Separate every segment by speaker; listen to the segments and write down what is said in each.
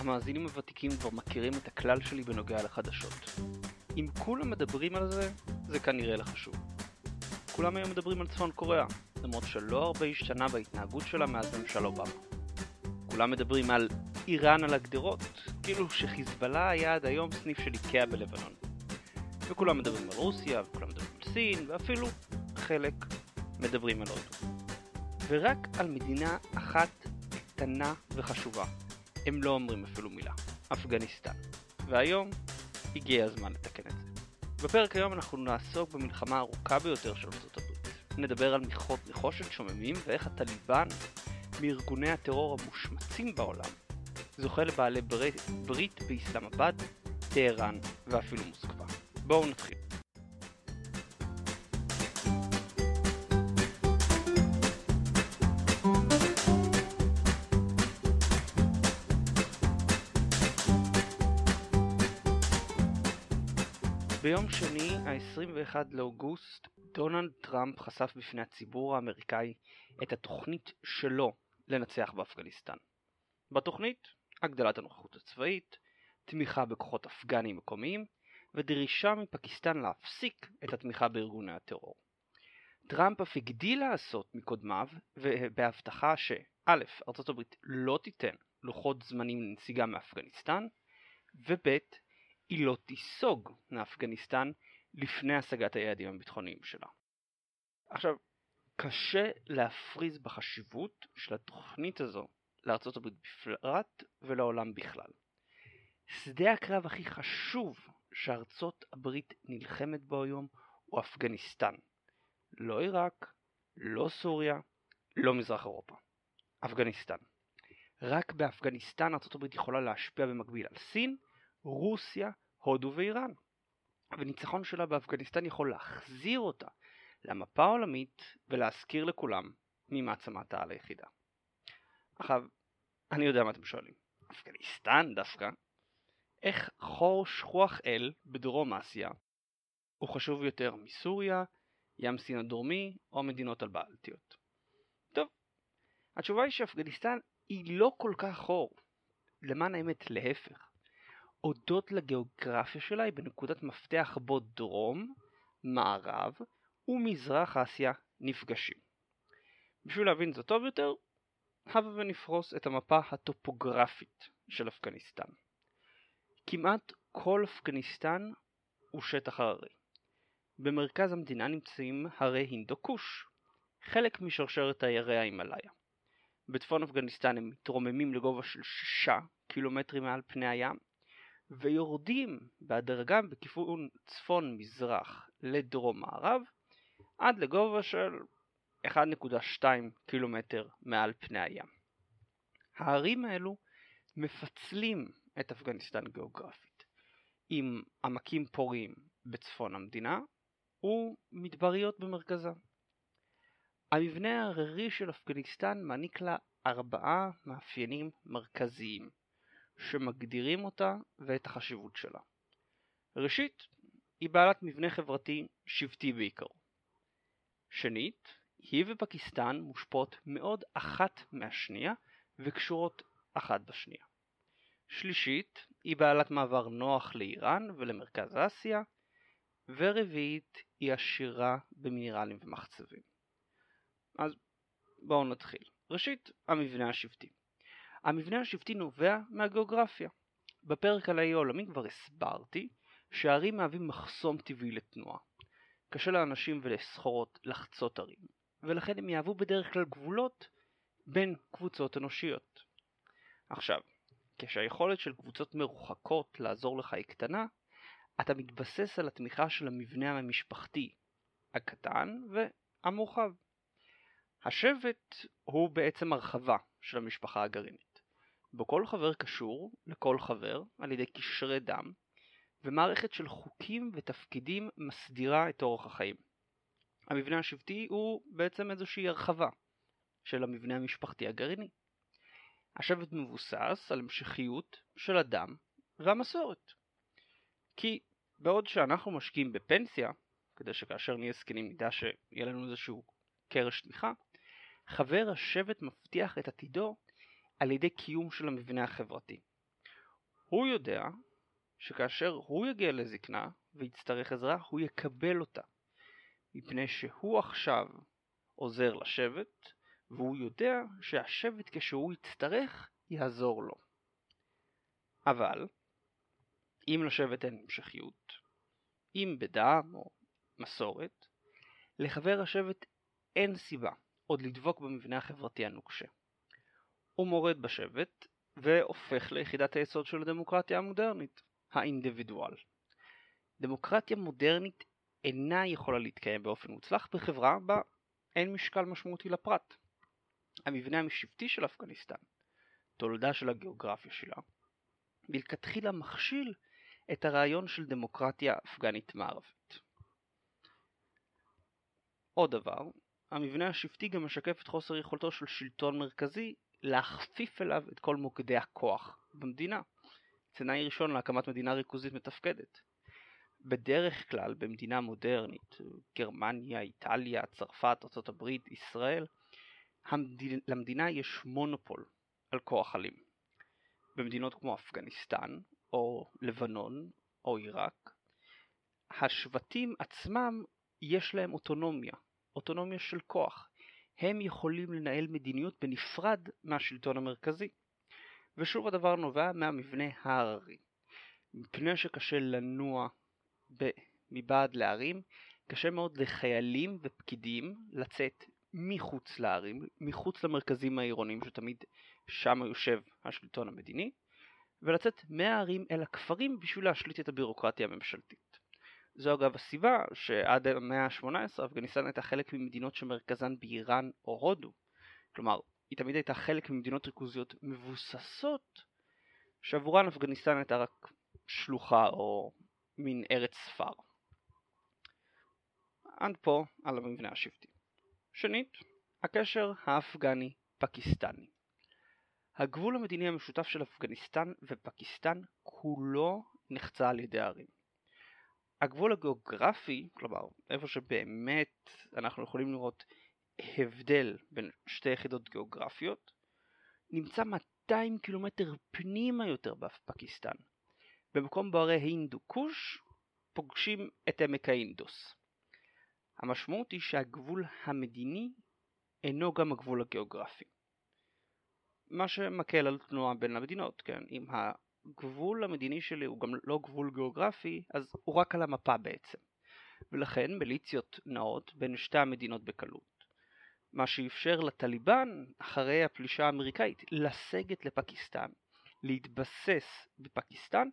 Speaker 1: המאזינים הוותיקים כבר מכירים את הכלל שלי בנוגע לחדשות. אם כולם מדברים על זה, זה כנראה לחשוב. כולם היום מדברים על צפון קוריאה, למרות שלא הרבה השתנה בהתנהגות שלה מאז ממשל אובמה. כולם מדברים על איראן על הגדרות, כאילו שחיזבאללה היה עד היום סניף של איקאה בלבנון. וכולם מדברים על רוסיה, וכולם מדברים על סין, ואפילו חלק מדברים על הודו. ורק על מדינה אחת קטנה וחשובה הם לא אומרים אפילו מילה, אפגניסטן. והיום הגיע הזמן לתקן את זה. בפרק היום אנחנו נעסוק במלחמה הארוכה ביותר של ארצות הברית. נדבר על מכרות נחושת שוממים ואיך הטליבן, מארגוני הטרור המושמצים בעולם, זוכה לבעלי ברית, ברית באסלאמבאד, טהרן ואפילו מוסקבה. בואו נתחיל. ביום שני, ה-21 לאוגוסט, דונלד טראמפ חשף בפני הציבור האמריקאי את התוכנית שלו לנצח באפגניסטן. בתוכנית, הגדלת הנוכחות הצבאית, תמיכה בכוחות אפגניים מקומיים, ודרישה מפקיסטן להפסיק את התמיכה בארגוני הטרור. טראמפ אף הגדיל לעשות מקודמיו, בהבטחה שא', ארצות הברית לא תיתן לוחות זמנים לנסיגה מאפגניסטן, וב', היא לא תיסוג מאפגניסטן לפני השגת היעדים הביטחוניים שלה. עכשיו, קשה להפריז בחשיבות של התוכנית הזו לארצות הברית בפרט ולעולם בכלל. שדה הקרב הכי חשוב שארצות הברית נלחמת בו היום הוא אפגניסטן. לא עיראק, לא סוריה, לא מזרח אירופה. אפגניסטן. רק באפגניסטן ארצות הברית יכולה להשפיע במקביל על סין, רוסיה, הודו ואיראן. וניצחון שלה באפגניסטן יכול להחזיר אותה למפה העולמית ולהזכיר לכולם מי מעצמת העל היחידה. עכשיו, אני יודע מה אתם שואלים. אפגניסטן דווקא? איך חור שכוח אל בדרום אסיה הוא חשוב יותר מסוריה, ים סין הדרומי או מדינות הבלטיות? טוב, התשובה היא שאפגניסטן היא לא כל כך חור. למען האמת להפך. הודות לגיאוגרפיה שלה היא בנקודת מפתח בו דרום, מערב ומזרח אסיה נפגשים. בשביל להבין זאת טוב יותר, הבה ונפרוס את המפה הטופוגרפית של אפגניסטן. כמעט כל אפגניסטן הוא שטח הררי. במרכז המדינה נמצאים הרי הינדו כוש, חלק משרשרת הירי ההימאליה. בצפון אפגניסטן הם מתרוממים לגובה של 6 קילומטרים מעל פני הים, ויורדים בהדרגה בכיוון צפון-מזרח לדרום-מערב עד לגובה של 1.2 קילומטר מעל פני הים. הערים האלו מפצלים את אפגניסטן גיאוגרפית, עם עמקים פוריים בצפון המדינה ומדבריות במרכזה. המבנה ההררי של אפגניסטן מעניק לה ארבעה מאפיינים מרכזיים שמגדירים אותה ואת החשיבות שלה. ראשית, היא בעלת מבנה חברתי שבטי בעיקרו. שנית, היא ופקיסטן מושפעות מאוד אחת מהשנייה וקשורות אחת בשנייה. שלישית, היא בעלת מעבר נוח לאיראן ולמרכז אסיה, ורביעית, היא עשירה במינרלים ומחצבים. אז בואו נתחיל. ראשית, המבנה השבטי. המבנה השבטי נובע מהגיאוגרפיה. בפרק על האי העולמי כבר הסברתי שהערים מהווים מחסום טבעי לתנועה. קשה לאנשים ולסחורות לחצות ערים, ולכן הם יהוו בדרך כלל גבולות בין קבוצות אנושיות. עכשיו, כשהיכולת של קבוצות מרוחקות לעזור לך היא קטנה, אתה מתבסס על התמיכה של המבנה המשפחתי הקטן והמורחב. השבט הוא בעצם הרחבה של המשפחה הגרעינית. בו כל חבר קשור לכל חבר על ידי קשרי דם, ומערכת של חוקים ותפקידים מסדירה את אורח החיים. המבנה השבטי הוא בעצם איזושהי הרחבה של המבנה המשפחתי הגרעיני. השבט מבוסס על המשכיות של הדם והמסורת. כי בעוד שאנחנו משקיעים בפנסיה, כדי שכאשר נהיה זקנים נדע שיהיה לנו איזשהו קרש תמיכה, חבר השבט מבטיח את עתידו על ידי קיום של המבנה החברתי. הוא יודע שכאשר הוא יגיע לזקנה ויצטרך עזרה, הוא יקבל אותה, מפני שהוא עכשיו עוזר לשבט, והוא יודע שהשבט כשהוא יצטרך יעזור לו. אבל אם לשבט אין המשכיות, אם בדם או מסורת, לחבר השבט אין סיבה עוד לדבוק במבנה החברתי הנוקשה. הוא מורד בשבט והופך ליחידת היסוד של הדמוקרטיה המודרנית, האינדיבידואל. דמוקרטיה מודרנית אינה יכולה להתקיים באופן מוצלח בחברה בה אין משקל משמעותי לפרט. המבנה המשבטי של אפגניסטן, תולדה של הגיאוגרפיה שלה, מלכתחילה מכשיל את הרעיון של דמוקרטיה אפגנית מערבית. עוד דבר, המבנה השבטי גם משקף את חוסר יכולתו של שלטון מרכזי להכפיף אליו את כל מוקדי הכוח במדינה. תנאי ראשון להקמת מדינה ריכוזית מתפקדת. בדרך כלל במדינה מודרנית, גרמניה, איטליה, צרפת, ארה"ב, ישראל, המדינה, למדינה יש מונופול על כוח אלים. במדינות כמו אפגניסטן, או לבנון, או עיראק, השבטים עצמם יש להם אוטונומיה, אוטונומיה של כוח. הם יכולים לנהל מדיניות בנפרד מהשלטון המרכזי. ושוב הדבר נובע מהמבנה ההררי. מפני שקשה לנוע ב- מבעד לערים, קשה מאוד לחיילים ופקידים לצאת מחוץ לערים, מחוץ למרכזים העירוניים שתמיד שם יושב השלטון המדיני, ולצאת מהערים אל הכפרים בשביל להשליט את הבירוקרטיה הממשלתית. זו אגב הסיבה שעד המאה ה-18 אפגניסטן הייתה חלק ממדינות שמרכזן באיראן או הודו. כלומר, היא תמיד הייתה חלק ממדינות ריכוזיות מבוססות, שעבורן אפגניסטן הייתה רק שלוחה או מין ארץ ספר. עד פה על המבנה השבטי. שנית, הקשר האפגני-פקיסטני. הגבול המדיני המשותף של אפגניסטן ופקיסטן כולו נחצה על ידי הערים. הגבול הגיאוגרפי, כלומר איפה שבאמת אנחנו יכולים לראות הבדל בין שתי יחידות גיאוגרפיות, נמצא 200 קילומטר פנימה יותר בפקיסטן. במקום בהרי הינדו כוש פוגשים את עמק האינדוס. המשמעות היא שהגבול המדיני אינו גם הגבול הגיאוגרפי. מה שמקל על תנועה בין המדינות, כן? אם הגבול המדיני שלי הוא גם לא גבול גיאוגרפי, אז הוא רק על המפה בעצם. ולכן מיליציות נעות בין שתי המדינות בקלות. מה שאפשר לטליבן, אחרי הפלישה האמריקאית, לסגת לפקיסטן, להתבסס בפקיסטן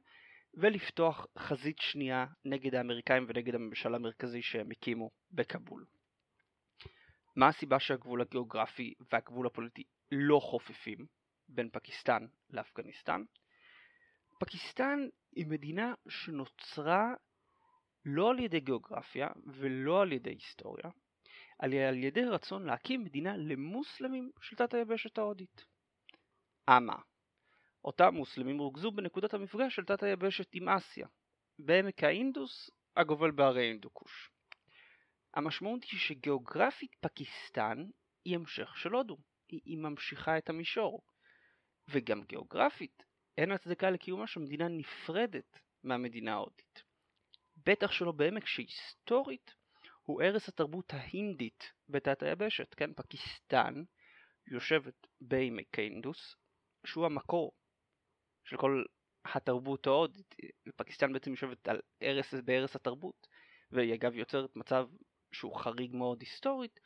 Speaker 1: ולפתוח חזית שנייה נגד האמריקאים ונגד הממשל המרכזי שהם הקימו בכבול. מה הסיבה שהגבול הגיאוגרפי והגבול הפוליטי לא חופפים בין פקיסטן לאפגניסטן? פקיסטן היא מדינה שנוצרה לא על ידי גיאוגרפיה ולא על ידי היסטוריה, אלא על ידי רצון להקים מדינה למוסלמים של תת היבשת ההודית. אמה, אותם מוסלמים רוכזו בנקודת המפגש של תת היבשת עם אסיה, בעמק האינדוס הגובל בהרי אינדוקוש. המשמעות היא שגיאוגרפית פקיסטן היא המשך של הודו, היא, ממשיכה את המישור. וגם גיאוגרפית, אין הצדקה לקיומה של מדינה נפרדת מהמדינה ההודית. בטח שלא בעמק שהיסטורית הוא ערש התרבות ההינדית בתת היבשת, כן? פקיסטן יושבת בעמק האינדוס, שהוא המקור של כל התרבות ההודית. פקיסטן בעצם יושבת על ערש בערש התרבות, והיא אגב יוצרת מצב שהוא חריג מאוד היסטורית,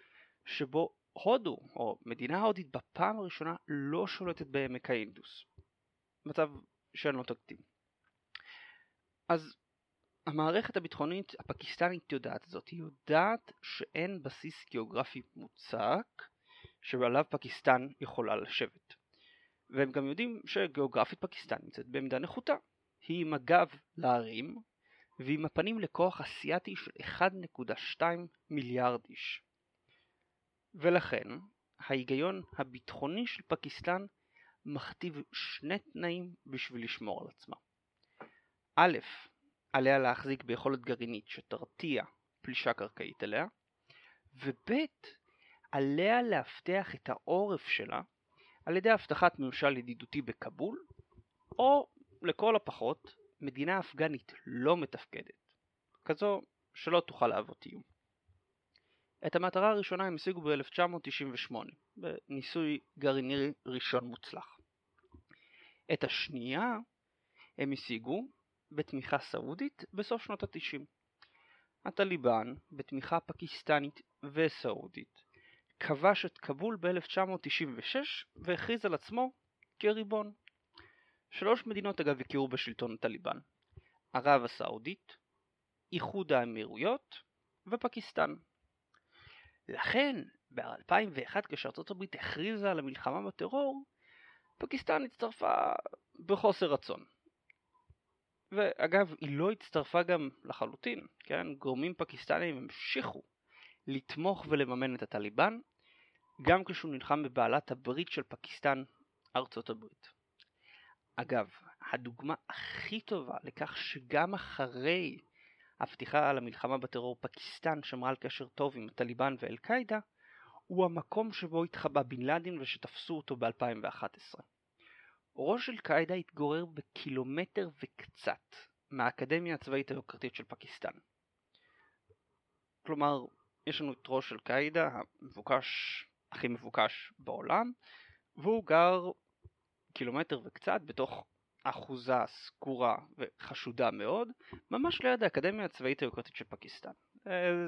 Speaker 1: שבו הודו, או מדינה הודית בפעם הראשונה לא שולטת בעמק האינדוס. מצב שאין לו תקדים. אז המערכת הביטחונית הפקיסטנית יודעת זאת, היא יודעת שאין בסיס גיאוגרפי מוצק שעליו פקיסטן יכולה לשבת. והם גם יודעים שגיאוגרפית פקיסטן נמצאת בעמדה נחותה. היא עם הגב להרים ועם הפנים לכוח אסיאתי של 1.2 מיליארד איש. ולכן ההיגיון הביטחוני של פקיסטן מכתיב שני תנאים בשביל לשמור על עצמה. א', עליה להחזיק ביכולת גרעינית שתרתיע פלישה קרקעית אליה, וב', עליה לאבטח את העורף שלה על ידי הבטחת ממשל ידידותי בכבול, או לכל הפחות, מדינה אפגנית לא מתפקדת, כזו שלא תוכל להוות איום. את המטרה הראשונה הם השיגו ב-1998, בניסוי גרעיני ראשון מוצלח. את השנייה הם השיגו בתמיכה סעודית בסוף שנות ה-90. הטליבן, בתמיכה פקיסטנית וסעודית, כבש את כבול ב-1996 והכריז על עצמו כריבון. שלוש מדינות אגב הכירו בשלטון הטליבן ערב הסעודית, איחוד האמירויות ופקיסטן. לכן, ב-2001 כשארצות הברית הכריזה על המלחמה בטרור, פקיסטן הצטרפה בחוסר רצון. ואגב, היא לא הצטרפה גם לחלוטין, כן? גורמים פקיסטניים המשיכו לתמוך ולממן את הטליבן, גם כשהוא נלחם בבעלת הברית של פקיסטן, ארצות הברית. אגב, הדוגמה הכי טובה לכך שגם אחרי הפתיחה על המלחמה בטרור פקיסטן שמרה על קשר טוב עם הטליבן ואל-קאעידה, הוא המקום שבו התחבא בן לאדן ושתפסו אותו ב-2011. ראש אל-קאעידה התגורר בקילומטר וקצת מהאקדמיה הצבאית היוקרתית של פקיסטן. כלומר, יש לנו את ראש אל-קאעידה, המבוקש, הכי מבוקש בעולם, והוא גר קילומטר וקצת בתוך אחוזה סגורה וחשודה מאוד, ממש ליד האקדמיה הצבאית היוקרתית של פקיסטן. אה,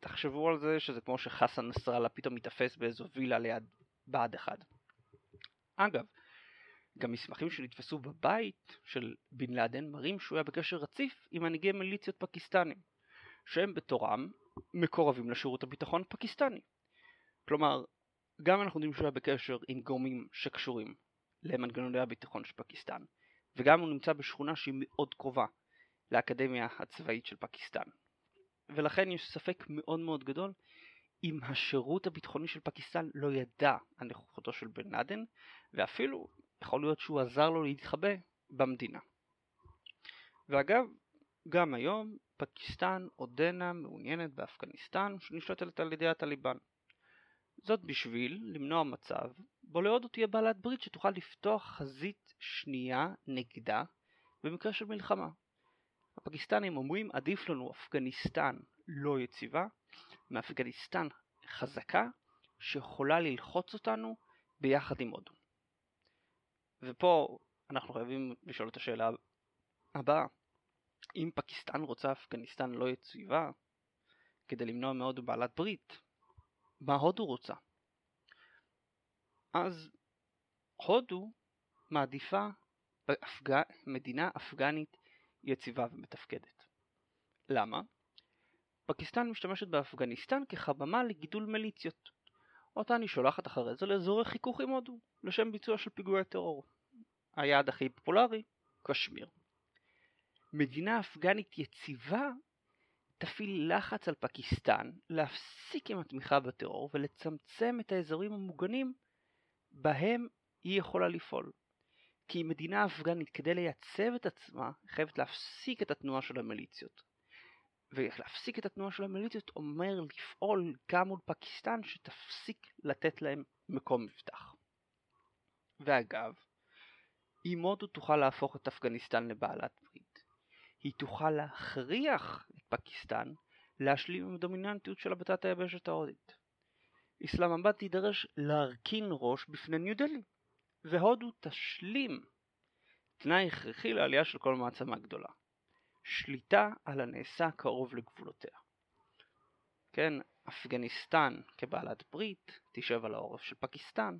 Speaker 1: תחשבו על זה שזה כמו שחסן נסראללה פתאום מתאפס באיזו וילה ליד בה"ד 1. אגב, גם מסמכים שנתפסו בבית של בן לאדן מראים שהוא היה בקשר רציף עם מנהיגי מיליציות פקיסטנים, שהם בתורם מקורבים לשירות הביטחון הפקיסטני. כלומר, גם אנחנו יודעים שהוא היה בקשר עם גורמים שקשורים למנגנוני הביטחון של פקיסטן, וגם הוא נמצא בשכונה שהיא מאוד קרובה לאקדמיה הצבאית של פקיסטן. ולכן יש ספק מאוד מאוד גדול אם השירות הביטחוני של פקיסטן לא ידע על נוכחותו של בן לאדן, ואפילו יכול להיות שהוא עזר לו להתחבא במדינה. ואגב, גם היום פקיסטן עודנה מעוניינת באפגניסטן שנשלטת על ידי הטליבן. זאת בשביל למנוע מצב בו להודו תהיה בעלת ברית שתוכל לפתוח חזית שנייה נגדה במקרה של מלחמה. הפקיסטנים אומרים עדיף לנו אפגניסטן לא יציבה מאפגניסטן חזקה שיכולה ללחוץ אותנו ביחד עם הודו. ופה אנחנו חייבים לשאול את השאלה הבאה אם פקיסטן רוצה אפגניסטן לא יציבה כדי למנוע מהודו בעלת ברית, מה הודו רוצה? אז הודו מעדיפה באפג... מדינה אפגנית יציבה ומתפקדת. למה? פקיסטן משתמשת באפגניסטן כחממה לגידול מיליציות, אותה אני שולחת אחרי זה לאזורי חיכוך עם הודו, לשם ביצוע של פיגועי טרור. היעד הכי פופולרי, קשמיר. מדינה אפגנית יציבה תפעיל לחץ על פקיסטן להפסיק עם התמיכה בטרור ולצמצם את האזורים המוגנים בהם היא יכולה לפעול. כי מדינה אפגנית כדי לייצב את עצמה חייבת להפסיק את התנועה של המיליציות. ולהפסיק את התנועה של המיליציות אומר לפעול גם מול פקיסטן שתפסיק לתת להם מקום מבטח. ואגב, אם הודו תוכל להפוך את אפגניסטן לבעלת ברית, היא תוכל להכריח את פקיסטן להשלים עם הדומיננטיות של בתת היבשת ההודית. איסלאמבד תידרש להרכין ראש בפני ניו דלי, והודו תשלים תנאי הכרחי לעלייה של כל מעצמה גדולה. שליטה על הנעשה קרוב לגבולותיה. כן, אפגניסטן כבעלת ברית תשב על העורף של פקיסטן,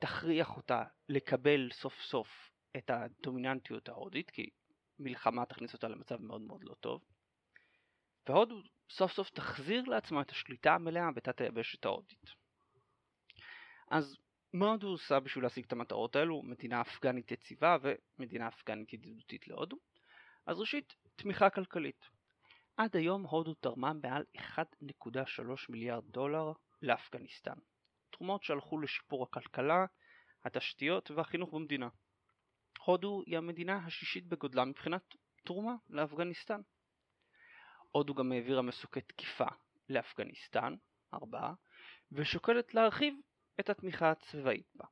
Speaker 1: תכריח אותה לקבל סוף סוף את הדומיננטיות ההודית, כי מלחמה תכניס אותה למצב מאוד מאוד לא טוב, והודו סוף סוף תחזיר לעצמה את השליטה המלאה בתת היבשת ההודית. אז מה הודו עושה בשביל להשיג את המטרות האלו? מדינה אפגנית יציבה ומדינה אפגנית ידידותית להודו. אז ראשית, תמיכה כלכלית. עד היום הודו תרמה מעל 1.3 מיליארד דולר לאפגניסטן. תרומות שהלכו לשיפור הכלכלה, התשתיות והחינוך במדינה. הודו היא המדינה השישית בגודלה מבחינת תרומה לאפגניסטן. הודו גם העבירה מסוקי תקיפה לאפגניסטן, ארבעה, ושוקלת להרחיב את התמיכה הצבאית בה.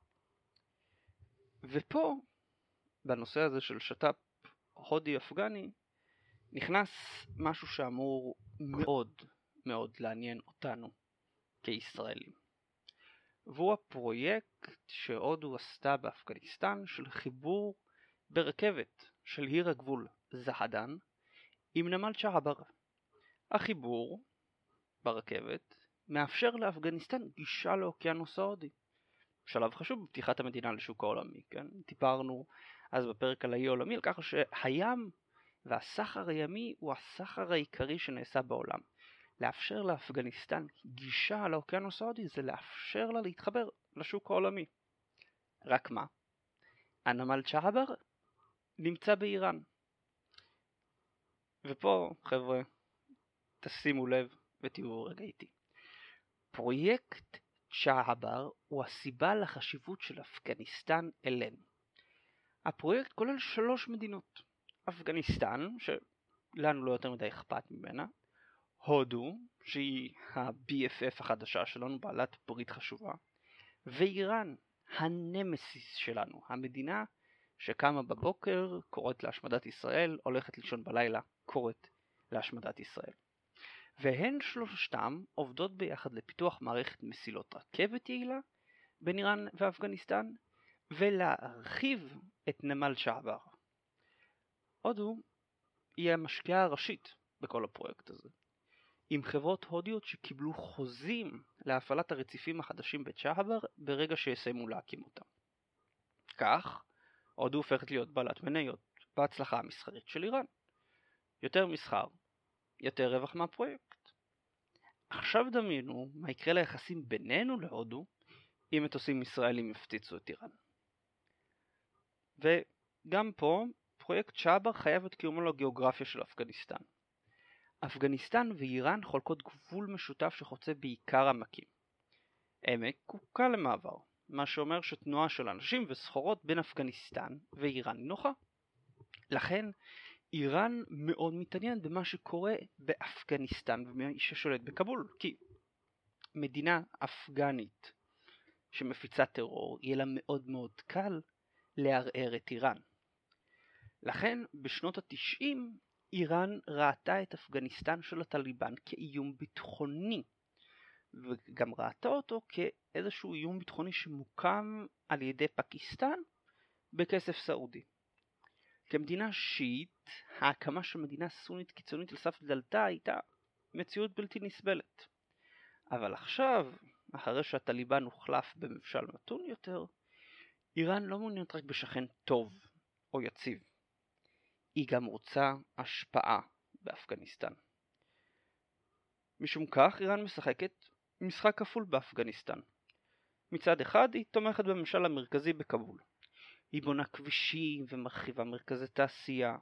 Speaker 1: ופה בנושא הזה של שת"פ הודי-אפגני נכנס משהו שאמור מאוד מאוד לעניין אותנו כישראלים. והוא הפרויקט שהודו עשתה באפגניסטן של חיבור ברכבת של עיר הגבול זהדן עם נמל צ'הבר. החיבור ברכבת מאפשר לאפגניסטן גישה לאוקיינוס ההודי. שלב חשוב בפתיחת המדינה לשוק העולמי, כן? דיברנו אז בפרק על האי העולמי על כך שהים והסחר הימי הוא הסחר העיקרי שנעשה בעולם. לאפשר לאפגניסטן גישה לאוקיינוס ההודי זה לאפשר לה להתחבר לשוק העולמי. רק מה? הנמל צ'הבר נמצא באיראן. ופה, חבר'ה, תשימו לב ותראו רגע איתי. פרויקט צ'הבר הוא הסיבה לחשיבות של אפגניסטן אלינו. הפרויקט כולל שלוש מדינות. אפגניסטן, שלנו לא יותר מדי אכפת ממנה, הודו, שהיא ה-BFF החדשה שלנו, בעלת ברית חשובה, ואיראן, הנמסיס שלנו, המדינה שקמה בבוקר, קוראת להשמדת ישראל, הולכת לישון בלילה, קוראת להשמדת ישראל. והן שלושתם עובדות ביחד לפיתוח מערכת מסילות רכבת יעילה בין איראן ואפגניסטן, ולהרחיב את נמל שעבר. הודו היא המשקיעה הראשית בכל הפרויקט הזה, עם חברות הודיות שקיבלו חוזים להפעלת הרציפים החדשים בצ'הבר ברגע שיסיימו להקים אותם. כך, הודו הופכת להיות בעלת מניות בהצלחה המסחרית של איראן. יותר מסחר, יותר רווח מהפרויקט. עכשיו דמיינו מה יקרה ליחסים בינינו להודו אם מטוסים ישראלים יפציצו את איראן. וגם פה פרויקט צ'אבר חייב את קיומו לגיאוגרפיה של אפגניסטן. אפגניסטן ואיראן חולקות גבול משותף שחוצה בעיקר עמקים. עמק הוא קל למעבר, מה שאומר שתנועה של אנשים וסחורות בין אפגניסטן ואיראן היא נוחה. לכן איראן מאוד מתעניינת במה שקורה באפגניסטן ומי ששולט בכבול, כי מדינה אפגנית שמפיצה טרור יהיה לה מאוד מאוד קל לערער את איראן. לכן בשנות התשעים איראן ראתה את אפגניסטן של הטליבן כאיום ביטחוני, וגם ראתה אותו כאיזשהו איום ביטחוני שמוקם על ידי פקיסטן בכסף סעודי. כמדינה שיעית, ההקמה של מדינה סונית קיצונית על סף דלתה הייתה מציאות בלתי נסבלת. אבל עכשיו, אחרי שהטליבן הוחלף בממשל מתון יותר, איראן לא מעוניינת רק בשכן טוב או יציב. היא גם רוצה השפעה באפגניסטן. משום כך איראן משחקת משחק כפול באפגניסטן. מצד אחד היא תומכת בממשל המרכזי בכבול. היא בונה כבישים ומרחיבה מרכזי תעשייה.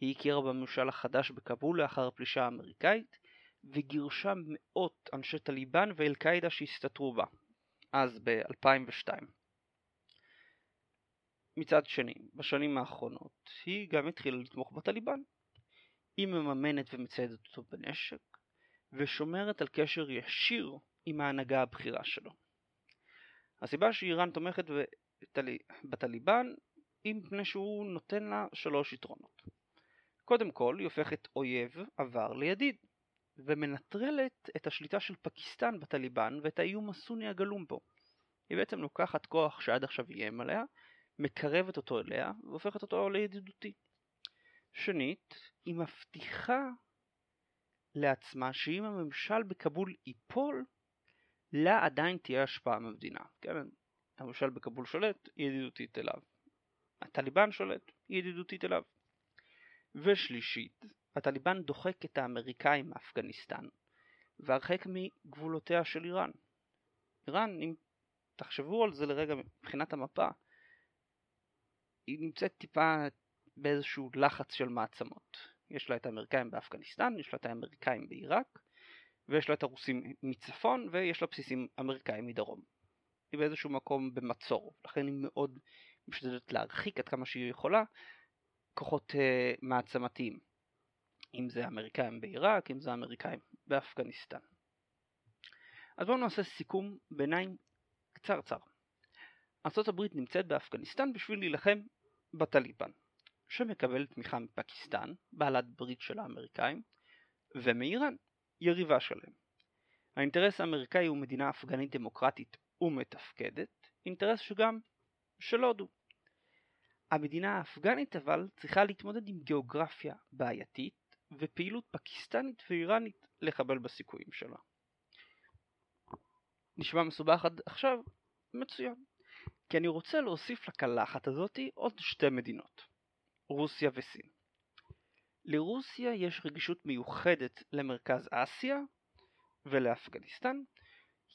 Speaker 1: היא הכירה בממשל החדש בכבול לאחר הפלישה האמריקאית, וגירשה מאות אנשי טליבן ואל-קאעידה שהסתתרו בה, אז ב-2002. מצד שני, בשנים האחרונות, היא גם התחילה לתמוך בטליבן. היא מממנת ומציידת אותו בנשק, ושומרת על קשר ישיר עם ההנהגה הבכירה שלו. הסיבה שאיראן תומכת בטליבן מפני שהוא נותן לה שלוש יתרונות. קודם כל, היא הופכת אויב עבר לידיד, ומנטרלת את השליטה של פקיסטן בטליבן ואת האיום הסוני הגלום בו. היא בעצם לוקחת כוח שעד עכשיו איים עליה, מקרבת אותו אליה והופכת אותו לידידותי. שנית, היא מבטיחה לעצמה שאם הממשל בכבול ייפול, לה עדיין תהיה השפעה במדינה. כן? הממשל בכבול שולט, היא ידידותית אליו. הטליבן שולט, היא ידידותית אליו. ושלישית, הטליבן דוחק את האמריקאים מאפגניסטן, והרחק מגבולותיה של איראן. איראן, אם תחשבו על זה לרגע מבחינת המפה, היא נמצאת טיפה באיזשהו לחץ של מעצמות. יש לה את האמריקאים באפגניסטן, יש לה את האמריקאים בעיראק, ויש לה את הרוסים מצפון, ויש לה בסיסים אמריקאים מדרום. היא באיזשהו מקום במצור, לכן היא מאוד משתדלת להרחיק עד כמה שהיא יכולה כוחות uh, מעצמתיים. אם זה אמריקאים בעיראק, אם זה אמריקאים באפגניסטן. אז בואו נעשה סיכום ביניים קצרצר. ארה"ב נמצאת באפגניסטן בשביל להילחם בטליבן, שמקבל תמיכה מפקיסטן, בעלת ברית של האמריקאים, ומאיראן, יריבה שלהם. האינטרס האמריקאי הוא מדינה אפגנית דמוקרטית ומתפקדת, אינטרס שגם של הודו. המדינה האפגנית אבל צריכה להתמודד עם גיאוגרפיה בעייתית ופעילות פקיסטנית ואיראנית לחבל בסיכויים שלה. נשמע מסובך עד עכשיו? מצוין. כי אני רוצה להוסיף לקלחת הזאתי עוד שתי מדינות, רוסיה וסין. לרוסיה יש רגישות מיוחדת למרכז אסיה ולאפגניסטן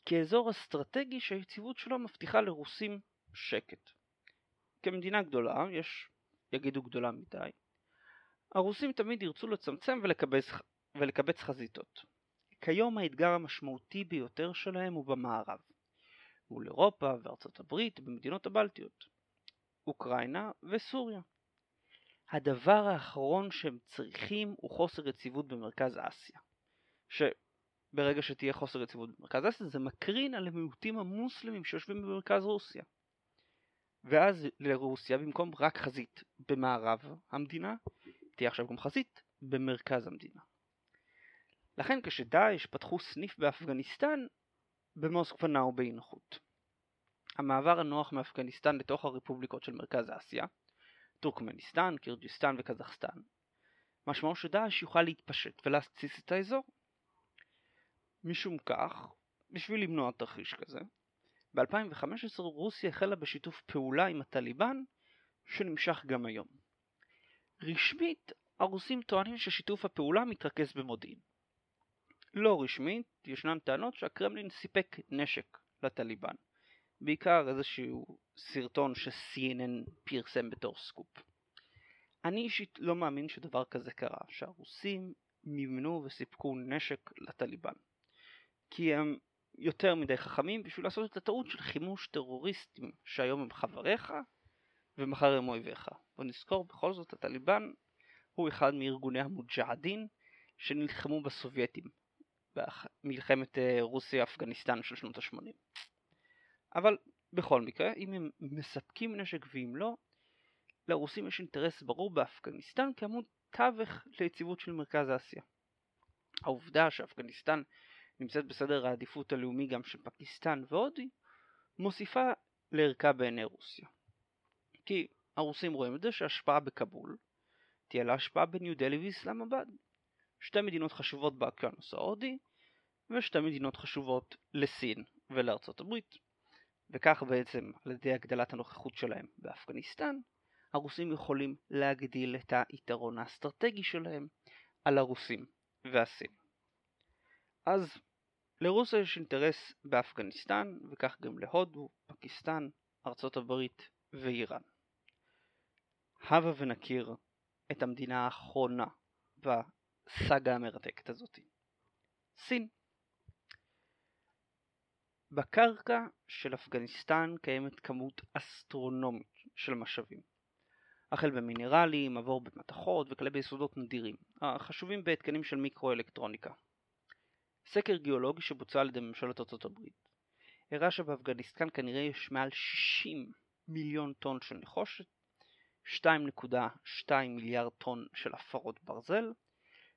Speaker 1: כאזור אסטרטגי שהיציבות שלו מבטיחה לרוסים שקט. כמדינה גדולה, יש יגידו גדולה מדי, הרוסים תמיד ירצו לצמצם ולקבץ, ולקבץ חזיתות. כיום האתגר המשמעותי ביותר שלהם הוא במערב, מול אירופה וארצות הברית במדינות הבלטיות, אוקראינה וסוריה. הדבר האחרון שהם צריכים הוא חוסר יציבות במרכז אסיה. שברגע שתהיה חוסר יציבות במרכז אסיה זה מקרין על המיעוטים המוסלמים שיושבים במרכז רוסיה. ואז לרוסיה במקום רק חזית במערב המדינה, תהיה עכשיו גם חזית במרכז המדינה. לכן כשדאעש פתחו סניף באפגניסטן, במוסקבה נעו באי נוחות. המעבר הנוח מאפגניסטן לתוך הרפובליקות של מרכז אסיה, טורקמניסטן, קירג'יסטן וקזחסטן, משמעו שדאעש יוכל להתפשט ולהתסיס את האזור. משום כך, בשביל למנוע תרחיש כזה, ב-2015 רוסיה החלה בשיתוף פעולה עם הטליבן, שנמשך גם היום. רשמית, הרוסים טוענים ששיתוף הפעולה מתרכז במודיעין. לא רשמית, ישנן טענות שהקרמלין סיפק נשק לטליבן, בעיקר איזשהו סרטון ש-CNN פרסם בתור סקופ. אני אישית לא מאמין שדבר כזה קרה, שהרוסים מימנו וסיפקו נשק לטליבן. כי הם יותר מדי חכמים בשביל לעשות את הטעות של חימוש טרוריסטים שהיום הם חבריך ומחר הם אויביך. בוא נזכור בכל זאת הטליבן הוא אחד מארגוני המוג'הדין שנלחמו בסובייטים במלחמת אה, רוסיה-אפגניסטן של שנות ה-80. אבל בכל מקרה, אם הם מספקים נשק ואם לא, לרוסים יש אינטרס ברור באפגניסטן כעמוד תווך ליציבות של מרכז אסיה. העובדה שאפגניסטן נמצאת בסדר העדיפות הלאומי גם של פקיסטן והודי, מוסיפה לערכה בעיני רוסיה. כי הרוסים רואים את זה שהשפעה בכבול תהיה לה השפעה בניו דלי ואיסלאמבאד. שתי מדינות חשובות באקיינוס ההודי ושתי מדינות חשובות לסין ולארצות הברית. וכך בעצם על ידי הגדלת הנוכחות שלהם באפגניסטן, הרוסים יכולים להגדיל את היתרון האסטרטגי שלהם על הרוסים והסינים. אז לרוסיה יש אינטרס באפגניסטן, וכך גם להודו, פקיסטן, ארצות הברית ואיראן. הבה ונכיר את המדינה האחרונה בסאגה המרתקת הזאת. סין. בקרקע של אפגניסטן קיימת כמות אסטרונומית של משאבים. החל במינרלים, עבור במתכות וכלה ביסודות נדירים, החשובים בהתקנים של מיקרואלקטרוניקה. סקר גיאולוגי שבוצע על ידי ממשלת ארצות הברית הראה שבאפגניסטן כנראה יש מעל 60 מיליון טון של נחושת, 2.2 מיליארד טון של הפרות ברזל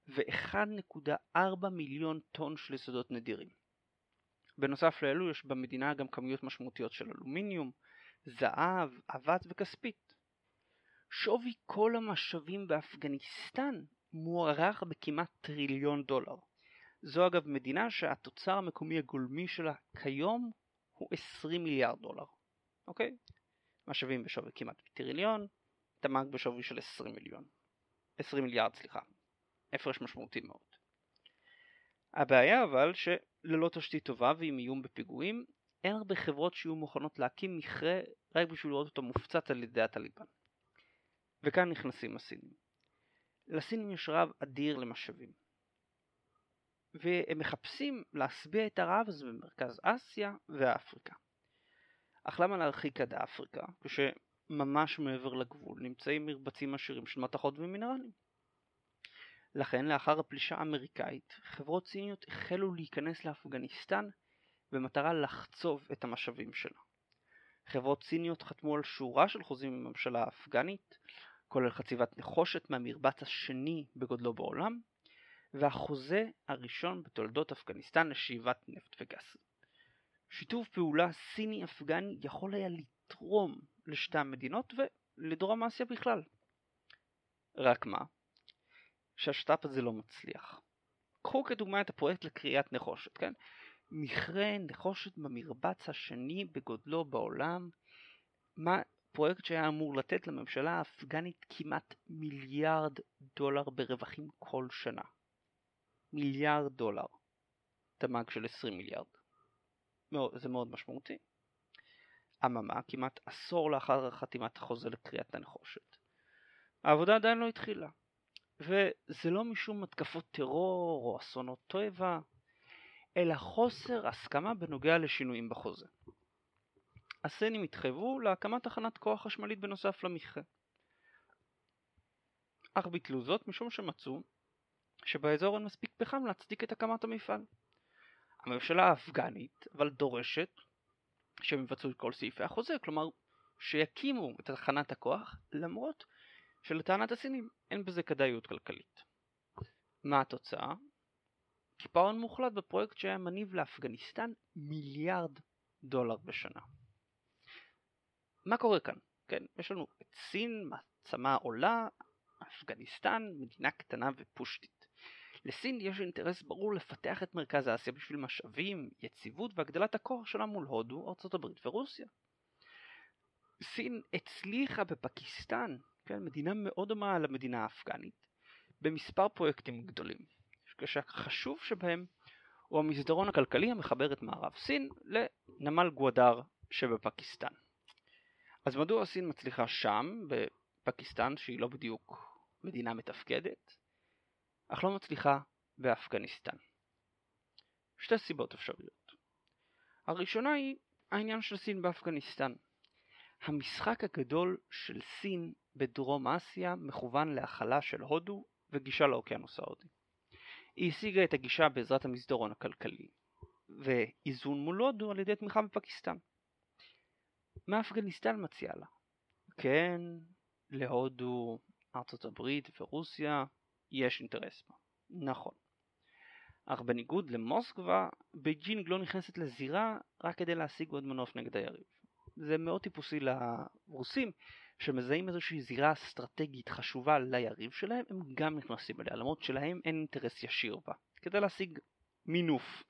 Speaker 1: ו-1.4 מיליון טון של יסודות נדירים. בנוסף לאלו יש במדינה גם כמויות משמעותיות של אלומיניום, זהב, אבץ וכספית. שווי כל המשאבים באפגניסטן מוערך בכמעט טריליון דולר. זו אגב מדינה שהתוצר המקומי הגולמי שלה כיום הוא 20 מיליארד דולר, אוקיי? משאבים בשווי כמעט טריליון, תמ"ג בשווי של 20 מיליון. 20 מיליארד, סליחה. הפרש משמעותי מאוד. הבעיה אבל שללא תשתית טובה ועם איום בפיגועים, אין הרבה חברות שיהיו מוכנות להקים מכרה רק בשביל לראות אותו מופצץ על ידי הטליבן. וכאן נכנסים הסינים. לסינים יש רב אדיר למשאבים. והם מחפשים להשביע את הרעב הזה במרכז אסיה ואפריקה. אך למה להרחיק עד אפריקה, כשממש מעבר לגבול נמצאים מרבצים עשירים של מתכות ומינרלים? לכן לאחר הפלישה האמריקאית, חברות סיניות החלו להיכנס לאפגניסטן במטרה לחצוב את המשאבים שלה. חברות סיניות חתמו על שורה של חוזים עם הממשלה האפגנית, כולל חציבת נחושת מהמרבץ השני בגודלו בעולם, והחוזה הראשון בתולדות אפגניסטן לשאיבת נפט וגז. שיתוף פעולה סיני-אפגני יכול היה לתרום לשתי המדינות ולדרום אסיה בכלל. רק מה? שהשת"פ הזה לא מצליח. קחו כדוגמה את הפרויקט לקריאת נחושת, כן? מכרה נחושת במרבץ השני בגודלו בעולם, מה פרויקט שהיה אמור לתת לממשלה האפגנית כמעט מיליארד דולר ברווחים כל שנה. מיליארד דולר. תמ"ג של 20 מיליארד. זה מאוד משמעותי. אממה, כמעט עשור לאחר חתימת החוזה לקריאת הנחושת. העבודה עדיין לא התחילה. וזה לא משום התקפות טרור או אסונות טבע, אלא חוסר הסכמה בנוגע לשינויים בחוזה. הסינים התחייבו להקמת תחנת כוח חשמלית בנוסף למכרה. אך ביטלו זאת משום שמצאו שבאזור אין מספיק פחם להצדיק את הקמת המפעל. הממשלה האפגנית אבל דורשת שהם יבצעו את כל סעיפי החוזה, כלומר שיקימו את תחנת הכוח למרות שלטענת הסינים אין בזה כדאיות כלכלית. מה התוצאה? קיפאון מוחלט בפרויקט שהיה מניב לאפגניסטן מיליארד דולר בשנה. מה קורה כאן? כן, יש לנו את סין, מעצמה עולה, אפגניסטן, מדינה קטנה ופושטית. לסין יש אינטרס ברור לפתח את מרכז אסיה בשביל משאבים, יציבות והגדלת הכוח שלה מול הודו, ארה"ב ורוסיה. סין הצליחה בפקיסטן, כן, מדינה מאוד דומה למדינה האפגנית, במספר פרויקטים גדולים, כשהחשוב שבהם הוא המסדרון הכלכלי המחבר את מערב סין לנמל גואדר שבפקיסטן. אז מדוע סין מצליחה שם, בפקיסטן, שהיא לא בדיוק מדינה מתפקדת, אך לא מצליחה באפגניסטן? שתי סיבות אפשריות. הראשונה היא העניין של סין באפגניסטן. המשחק הגדול של סין בדרום אסיה מכוון להכלה של הודו וגישה לאוקיינוס ההודי. היא השיגה את הגישה בעזרת המסדרון הכלכלי, ואיזון מול הודו על ידי תמיכה בפקיסטן. מה אפגניסטן מציעה לה? כן, להודו, ארצות הברית ורוסיה יש אינטרס בה. נכון. אך בניגוד למוסקבה, בייג'ינג לא נכנסת לזירה רק כדי להשיג עוד מנוף נגד היריב. זה מאוד טיפוסי לרוסים, שמזהים איזושהי זירה אסטרטגית חשובה ליריב שלהם, הם גם נכנסים אליה, למרות שלהם אין אינטרס ישיר בה, כדי להשיג מינוף.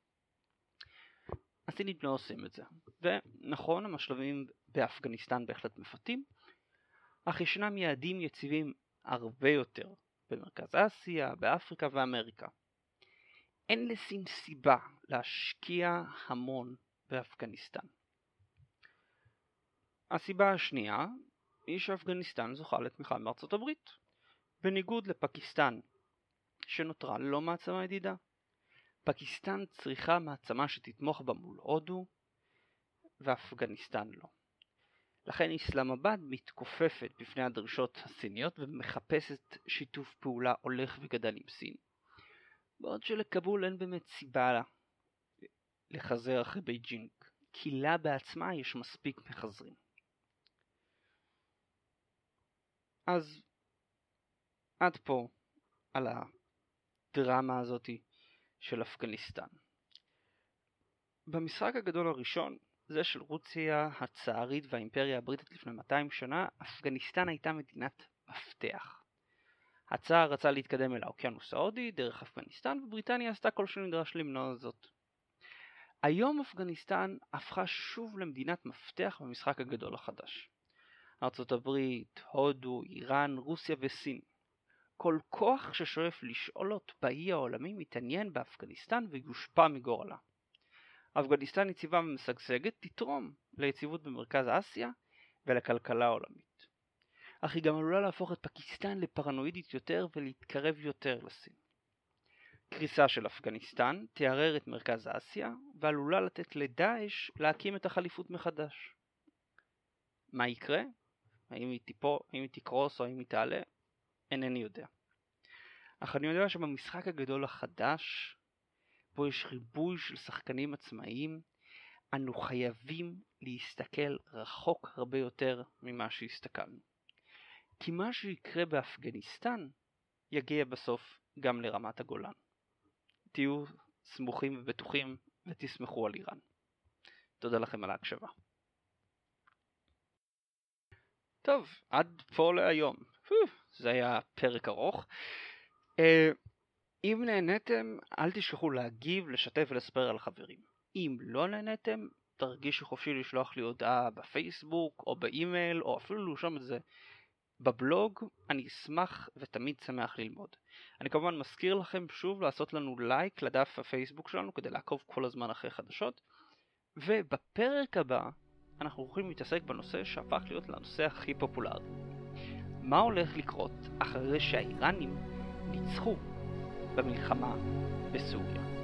Speaker 1: הסינים לא עושים את זה. ונכון, המשלבים באפגניסטן בהחלט מפתים, אך ישנם יעדים יציבים הרבה יותר במרכז אסיה, באפריקה ואמריקה. אין לסין סיבה להשקיע המון באפגניסטן. הסיבה השנייה היא שאפגניסטן זוכה לתמיכה מארצות הברית, בניגוד לפקיסטן שנותרה ללא מעצמה ידידה. פקיסטן צריכה מעצמה שתתמוך בה מול הודו, ואפגניסטן לא. לכן איסלאמבאד מתכופפת בפני הדרישות הסיניות ומחפשת שיתוף פעולה הולך וגדל עם סין. בעוד שלכבול אין באמת סיבה לחזר אחרי בייג'ינג, כי לה בעצמה יש מספיק מחזרים. אז עד פה על הדרמה הזאתי של אפגניסטן. במשחק הגדול הראשון, זה של רוסיה הצארית והאימפריה הבריטית לפני 200 שנה, אפגניסטן הייתה מדינת מפתח. הצאר רצה להתקדם אל האוקיינוס ההודי דרך אפגניסטן ובריטניה עשתה כל שנדרש למנוע זאת. היום אפגניסטן הפכה שוב למדינת מפתח במשחק הגדול החדש. ארצות הברית, הודו, איראן, רוסיה וסין. כל כוח ששואף לשאולות באי העולמי מתעניין באפגניסטן ויושפע מגורלה. אפגניסטן יציבה ומשגשגת תתרום ליציבות במרכז אסיה ולכלכלה העולמית. אך היא גם עלולה להפוך את פקיסטן לפרנואידית יותר ולהתקרב יותר לסין. קריסה של אפגניסטן תערער את מרכז אסיה ועלולה לתת לדאעש להקים את החליפות מחדש. מה יקרה? האם היא תיפול, האם היא תקרוס או האם היא תעלה? אינני יודע. אך אני יודע שבמשחק הגדול החדש, בו יש ריבוי של שחקנים עצמאיים, אנו חייבים להסתכל רחוק הרבה יותר ממה שהסתכלנו. כי מה שיקרה באפגניסטן יגיע בסוף גם לרמת הגולן. תהיו סמוכים ובטוחים ותסמכו על איראן. תודה לכם על ההקשבה. טוב, עד פה להיום. זה היה פרק ארוך. אם נהניתם, אל תשכחו להגיב, לשתף ולספר על חברים. אם לא נהניתם, תרגישו חופשי לשלוח לי הודעה בפייסבוק או באימייל או אפילו לרשום את זה בבלוג, אני אשמח ותמיד שמח ללמוד. אני כמובן מזכיר לכם שוב לעשות לנו לייק לדף הפייסבוק שלנו כדי לעקוב כל הזמן אחרי חדשות. ובפרק הבא אנחנו הולכים להתעסק בנושא שהפך להיות לנושא הכי פופולרי. מה הולך לקרות אחרי שהאיראנים ניצחו במלחמה בסוריה?